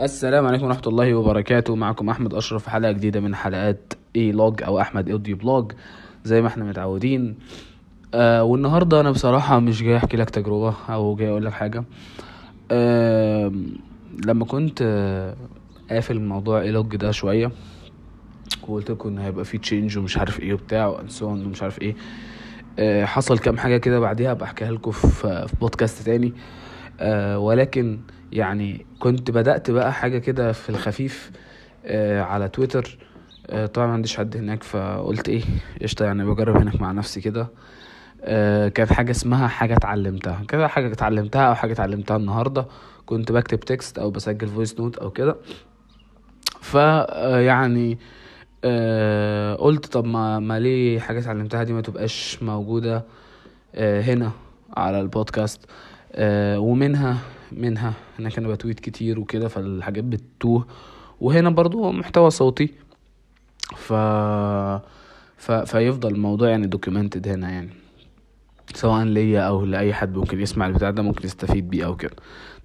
السلام عليكم ورحمة الله وبركاته. معكم أحمد أشرف في حلقة جديدة من حلقات A-log أو أحمد audio blog. زي ما إحنا متعودين. آه والنهاردة أنا بصراحة مش جاي أحكي لك تجربة أو جاي أقول لك حاجة. آه لما كنت آه قافل موضوع A-log ده شوية وقلت لكم إن هيبقى فيه change ومش عارف إيه وبتاع and so on ومش عارف إيه. آه حصل كام حاجة كده بعديها بحكيها لكم في في بودكاست تاني. آه ولكن يعني كنت بدأت بقى حاجة كده في الخفيف آه على تويتر. آه طبعا ما عنديش حد هناك فقلت إيه قشطة يعني بجرب هناك مع نفسي كده. آه كانت حاجة اسمها حاجة اتعلمتها. كده حاجة اتعلمتها أو حاجة اتعلمتها النهاردة. كنت بكتب text أو بسجل voice note أو كده. ف آه، آه قلت طب ما ما ليه حاجة اتعلمتها دي ما تبقاش موجودة آه هنا على البودكاست؟ آه ومنها منها هناك أنا ب tweet كتير وكده فالحاجات بتتوه. وهنا برضو محتوى صوتي. ف... ف... فيفضل الموضوع يعني documented هنا يعني. سواء ليا أو لأي حد ممكن يسمع البتاع ده ممكن يستفيد بيه أو كده.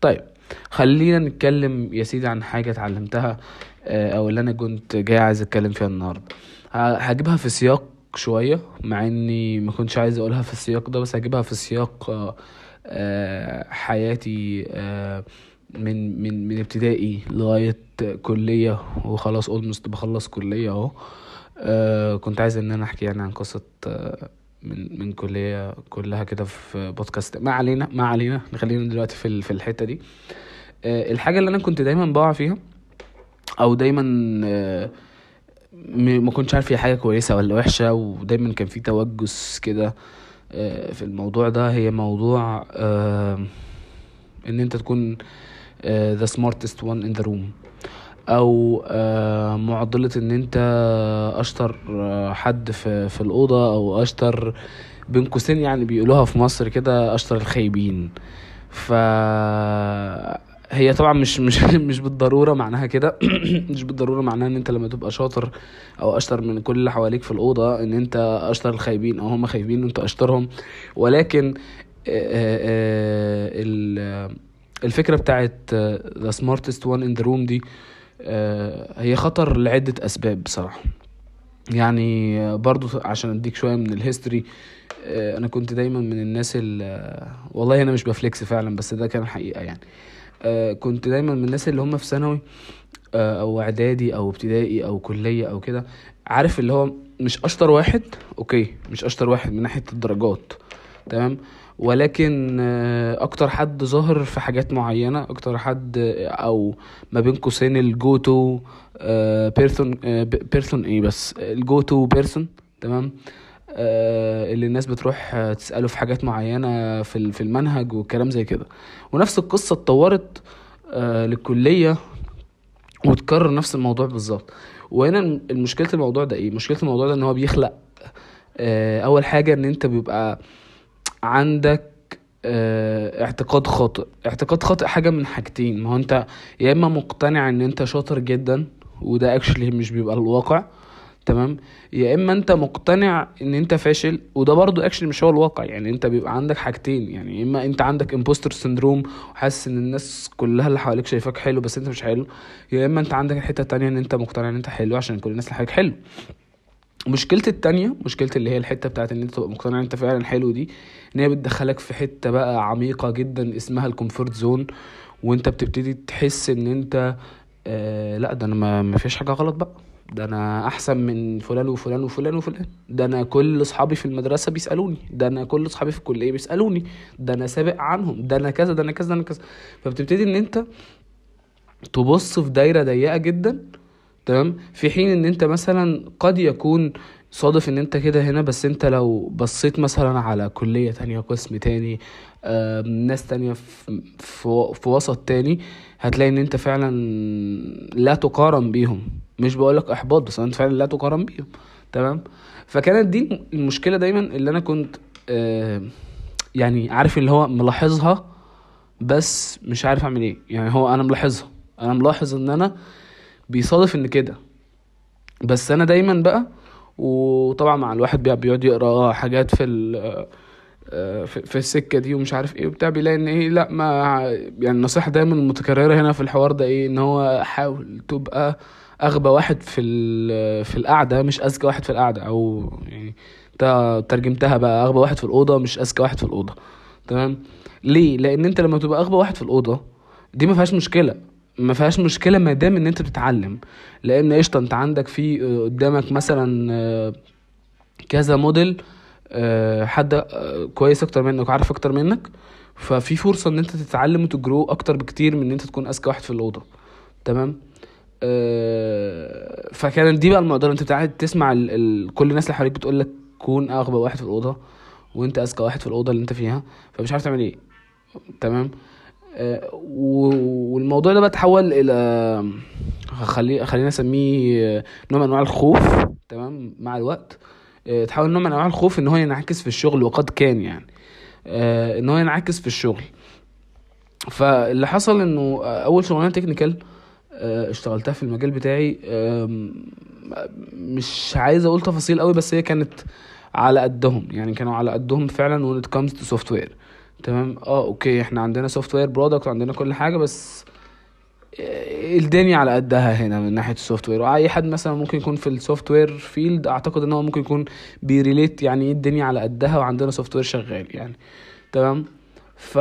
طيب خلينا نتكلم يا سيدي عن حاجة اتعلمتها آه، أو اللي أنا كنت جاي عايز أتكلم فيها النهارده. هجيبها في سياق شوية مع إني ما كنتش عايز أقولها في السياق ده بس هجيبها في سياق آه، آه، حياتي آه، من من من ابتدائي لغاية كلية وخلاص اولموست بخلص كلية اهو. آه، كنت عايز ان أنا احكي يعني عن قصة آه، من من كلية كلها كده في بودكاست ما علينا ما علينا. خلينا دلوقتي في في الحتة دي. آه، الحاجة اللي أنا كنت دايما بقع فيها أو دايما آه، ما كنتش عارف هي حاجة كويسة ولا وحشة ودايما كان في توجس كده. آه، في الموضوع ده هي موضوع آه، إن أنت تكون آه، the smartest one in the room. أو آه، معضلة إن أنت أشطر آه، حد في في الأوضة أو أشطر بين قوسين يعني بيقولوها في مصر كده أشطر الخايبين. ف هي طبعا مش مش مش بالضرورة معناها كده. مش بالضرورة معناها إن أنت لما تبقى شاطر أو أشطر من كل اللي حواليك في الأوضة إن أنت أشطر الخايبين أو هم خايبين وأنت أشطرهم. ولكن ال- الفكرة بتاعت the smartest one in the room دي هي خطر لعدة أسباب بصراحة. يعني برضو عشان أديك شوية من الهيستوري أنا كنت دايما من الناس والله أنا مش ب flex فعلا بس ده كان حقيقة يعني. كنت دايما من الناس اللي هم في ثانوي آه، أو إعدادي أو ابتدائي أو كلية أو كده عارف اللي هو مش أشطر واحد okay مش أشطر واحد من ناحية الدرجات تمام؟ ولكن آه، أكتر حد ظاهر في حاجات معينة أكتر حد آه، أو ما بين قوسين ال go-to person person إيه بس ال go-to person تمام؟ آه، اللي الناس بتروح آه، تسأله في حاجات معينة في في المنهج والكلام زي كده. ونفس القصة اتطورت آه، للكلية وتكرر نفس الموضوع بالظبط. وهنا المشكلة الموضوع ده إيه؟ مشكلة الموضوع ده إن هو بيخلق آه، أول حاجة إن أنت بيبقى عندك آه، اعتقاد خاطئ. اعتقاد خاطئ حاجة من حاجتين. ما هو أنت يا إما مقتنع إن أنت شاطر جدا وده actually مش بيبقى الواقع تمام؟ يا إما أنت مقتنع إن أنت فاشل وده برضو actually مش هو الواقع يعني أنت بيبقى عندك حاجتين يعني يا إما أنت عندك imposter syndrome وحاسس إن الناس كلها اللي حواليك شايفاك حلو بس أنت مش حلو يا إما أنت عندك الحته التانية إن أنت مقتنع إن أنت حلو عشان كل الناس اللي حواليك حلو. مشكلة التانية مشكلة اللي هي الحتة بتاعت إن أنت تبقى مقتنع إن أنت فعلا حلو دي إن هي بتدخلك في حتة بقى عميقة جدا اسمها ال comfort zone وأنت بتبتدي تحس إن أنت آه لأ ده أنا ما فيش حاجة غلط بقى. ده أنا أحسن من فلان وفلان وفلان وفلان. ده أنا كل أصحابي في المدرسة بيسألوني. ده أنا كل أصحابي في الكلية بيسألوني. ده أنا سابق عنهم. ده أنا كذا ده أنا كذا ده أنا كذا. فبتبتدي إن أنت تبص في دايرة ضيقة جدا تمام؟ في حين إن أنت مثلا قد يكون صادف إن أنت كده هنا بس أنت لو بصيت مثلا على كلية تانية قسم تاني ناس تانية في, في, وسط تاني هتلاقي إن أنت فعلا لا تقارن بيهم. مش بقولك إحباط بس أنت فعلا لا تقارن بيهم. تمام؟ فكانت دي المشكلة دايما اللي أنا كنت يعني عارف اللي هو ملاحظها بس مش عارف أعمل إيه. يعني هو أنا ملاحظها. أنا ملاحظ إن أنا بيصادف إن كده. بس أنا دايما بقى وطبعا مع الواحد بي- بيقعد يقرأ حاجات آه، في في السكة دي ومش عارف إيه وبتاع بيلاقي إن إيه لا ما يعني النصيحة دايما المتكرره هنا في الحوار ده إيه إن هو حاول تبقى أغبى واحد في في القعدة مش أذكى واحد في القعدة أو يعني ترجمتها بقى أغبى واحد في الأوضة مش أذكى واحد في الأوضة. تمام؟ ليه؟ لأن أنت لما تبقى أغبى واحد في الأوضة دي ما فيهاش مشكلة. ما فيهاش مشكلة ما دام إن أنت بتتعلم. لأن قشطة أنت عندك في آه، قدامك مثلا آه، كذا موديل آه، حد كويس أكتر منك وعارف أكتر منك. ففي فرصة إن أنت تتعلم وتجرو أكتر بكتير من إن أنت تكون أذكى واحد في الأوضة. تمام؟ فكانت دي بقى المعضله أنت قاعد تسمع ال... ال... كل الناس اللي حواليك بتقول لك كون أغبى واحد في الأوضة وأنت أذكى واحد في الأوضة اللي أنت فيها فمش عارف تعمل إيه. تمام؟ والموضوع ده بقى اتحول إلى خلي خلينا اسميه آه، نوع من أنواع الخوف تمام مع الوقت. آه، اتحول نوع من أنواع الخوف إن هو ينعكس في الشغل وقد كان يعني. آه، إن هو ينعكس في الشغل. فاللي حصل إنه أول شغلانة technical آه، اشتغلتها في المجال بتاعي مش عايز أقول تفاصيل قوي بس هي كانت على قدهم يعني كانوا على قدهم فعلا when it comes to software. تمام؟ آه okay إحنا عندنا software product وعندنا كل حاجة بس الدنيا على قدها هنا من ناحية ال software وأي حد مثلا ممكن يكون في ال software field أعتقد إن هو ممكن يكون بي relate يعني إيه الدنيا على قدها وعندنا software شغال يعني. تمام؟ ف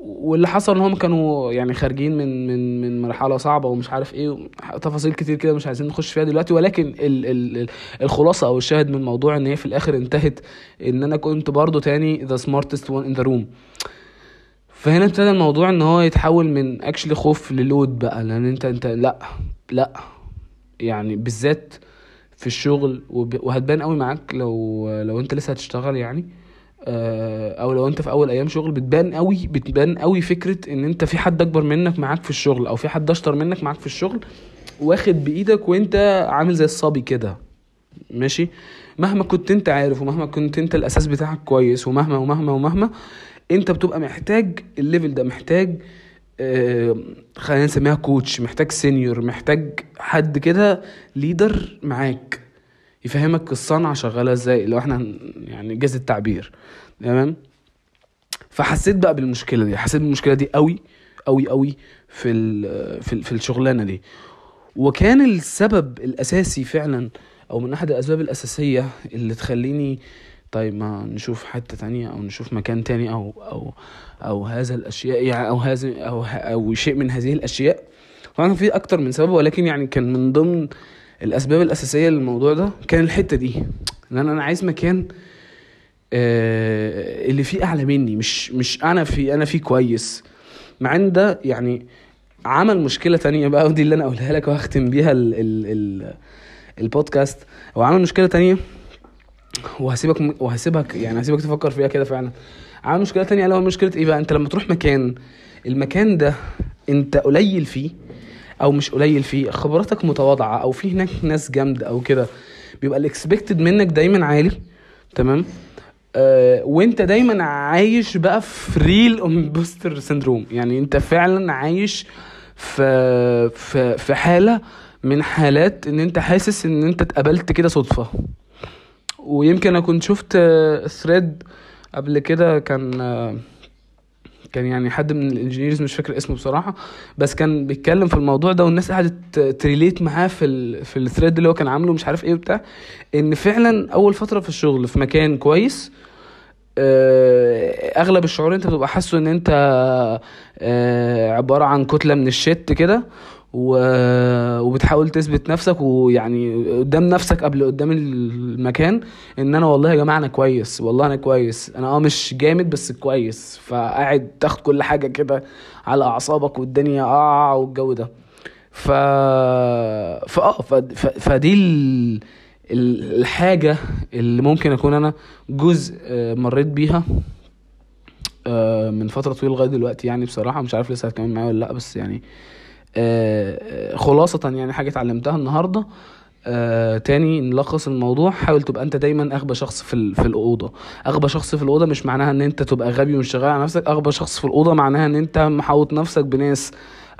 واللي حصل إن هم كانوا يعني خارجين من من من مرحلة صعبة ومش عارف إيه تفاصيل كتير كده مش عايزين نخش فيها دلوقتي. ولكن ال ال ال الخلاصة أو الشاهد من الموضوع إن هي في الآخر انتهت إن أنا كنت برضو تاني the smartest one in the room فهنا ابتدى الموضوع إن هو يتحول من actually خوف ل load بقى. لأن انت أنت لأ لأ. يعني بالذات في الشغل وهتبان قوي معاك لو لو أنت لسه هتشتغل يعني. أو لو أنت في أول أيام شغل بتبان قوي بتبان قوي فكرة إن أنت في حد أكبر منك معاك في الشغل أو في حد أشطر منك معاك في الشغل واخد بإيدك وأنت عامل زي الصبي كده. ماشي؟ مهما كنت أنت عارف ومهما كنت أنت الأساس بتاعك كويس ومهما ومهما ومهما أنت بتبقى محتاج الليفل ده محتاج آه، خلينا نسميها coach محتاج senior محتاج حد كده leader معاك. يفهمك الصنعة شغالة إزاي لو إحنا يعني جاز التعبير. تمام؟ فحسيت بقى بالمشكلة دي حسيت بالمشكلة دي قوي قوي قوي في ال في, ال في الشغلانة دي. وكان السبب الأساسي فعلا أو من أحد الأسباب الأساسية اللي تخليني طيب ما نشوف حتة تانية أو نشوف مكان تاني أو أو أو هذا الأشياء يعني أو هذا أو أو شيء من هذه الأشياء. طبعا في أكتر من سبب ولكن يعني كان من ضمن الأسباب الأساسية للموضوع ده كان الحتة دي. إن أنا أنا عايز مكان آه، اللي فيه أعلى مني. مش مش أنا في أنا فيه كويس. مع إن ده يعني عمل مشكلة تانية بقى ودي اللي أنا أقولها لك وهختم بيها ال ال ال البودكاست. هو عمل مشكلة تانية وهسيبك وهسيبك يعني هسيبك تفكر فيها كده فعلا. عامل مشكلة تانية اللي هو مشكلة إيه بقى؟ أنت لما تروح مكان المكان ده أنت قليل فيه أو مش قليل فيه خبراتك متواضعة أو في هناك ناس جامدة أو كده بيبقى ال expected منك دايما عالي تمام؟ آه وأنت دايما عايش بقى في real imposter syndrome يعني أنت فعلا عايش في في في حالة من حالات إن أنت حاسس إن أنت اتقابلت كده صدفة. ويمكن أنا كنت شفت thread قبل كده كان آه، كان يعني حد من ال engineers مش فاكر اسمه بصراحة بس كان بيتكلم في الموضوع ده والناس قعدت ت relate معاه في ال في ال thread اللي هو كان عامله مش عارف إيه وبتاع ان فعلا أول فترة في الشغل في مكان كويس آه، أغلب الشعور أنت بتبقى حاسه إن أنت آه، عبارة عن كتلة من الشت كده وبتحاول تثبت نفسك ويعني قدام نفسك قبل قدام المكان ان أنا والله يا جماعة أنا كويس والله أنا كويس أنا آه مش جامد بس كويس فقاعد تاخد كل حاجة كده على أعصابك والدنيا آه والجو ده. ف فاه ف... ف... فدي ال... ال- الحاجة اللي ممكن أكون أنا جزء آه، مريت بيها آه، من فترة طويلة لغاية دلوقتي يعني بصراحة مش عارف لسه هتكمل معايا ولا لأ بس يعني خلاصة يعني حاجة اتعلمتها النهاردة. آه تاني نلخص الموضوع. حاول تبقى انت دايما أغبى شخص في في الأوضة. أغبى شخص في الأوضة مش معناها إن انت تبقى غبي ومش شغال على نفسك. أغبى شخص في الأوضة معناها إن انت محوط نفسك بناس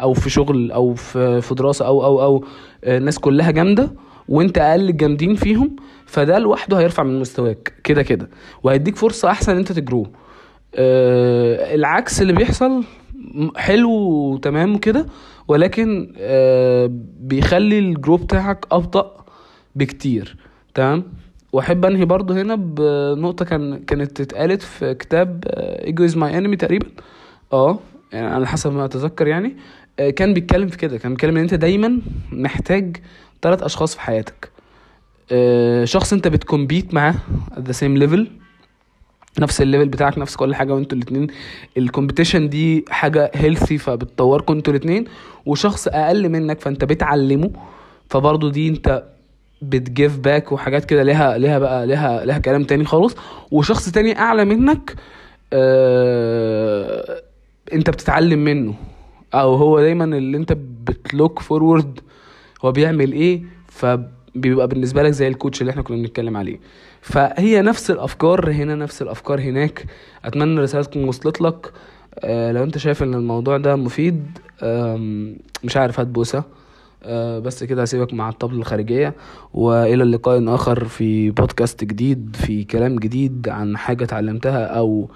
أو في شغل أو في في دراسة أو أو أو آه، الناس كلها جامدة وانت أقل الجامدين فيهم فده لوحده هيرفع من مستواك. كده كده. وهيديك فرصة أحسن إن انت ت grow. آه العكس اللي بيحصل حلو وتمام وكده ولكن آه بيخلي ال grow بتاعك أبطأ بكتير. تمام؟ وأحب أنهي برضو هنا بنقطة كان كانت اتقالت في كتاب Ego Is My Enemy تقريبا. آه يعني على حسب ما أتذكر يعني. آه، كان بيتكلم في كده كان بيتكلم إن أنت دايما محتاج ثلاث أشخاص في حياتك. آه، شخص أنت بت compete معاه at the same level. نفس ال level بتاعك نفس كل حاجة وانتوا الاتنين. ال competition دي حاجة healthy فبتطوركم أنتوا الاتنين. وشخص أقل منك فأنت بتعلمه فبرضه دي انت بت give back وحاجات كده ليها ليها بقى ليها ليها كلام تاني خالص. وشخص تاني أعلى منك آه انت بتتعلم منه. أو هو دايما اللي انت بت look forward هو بيعمل إيه فبيبقى بالنسبة لك زي ال coach اللي إحنا كنا بنتكلم عليه. فهي نفس الأفكار هنا نفس الأفكار هناك. أتمنى الرساله تكون وصلت لك. آه لو أنت شايف إن الموضوع ده مفيد مش عارف هات بوسة. آه، بس كده هسيبك مع الطبلة الخارجية. وإلى اللقاء آخر في بودكاست جديد في كلام جديد عن حاجة اتعلمتها أو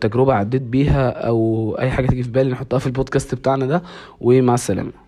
تجربة عديت بيها أو أي حاجة تيجي في بالي نحطها في البودكاست بتاعنا ده. ومع السلامة.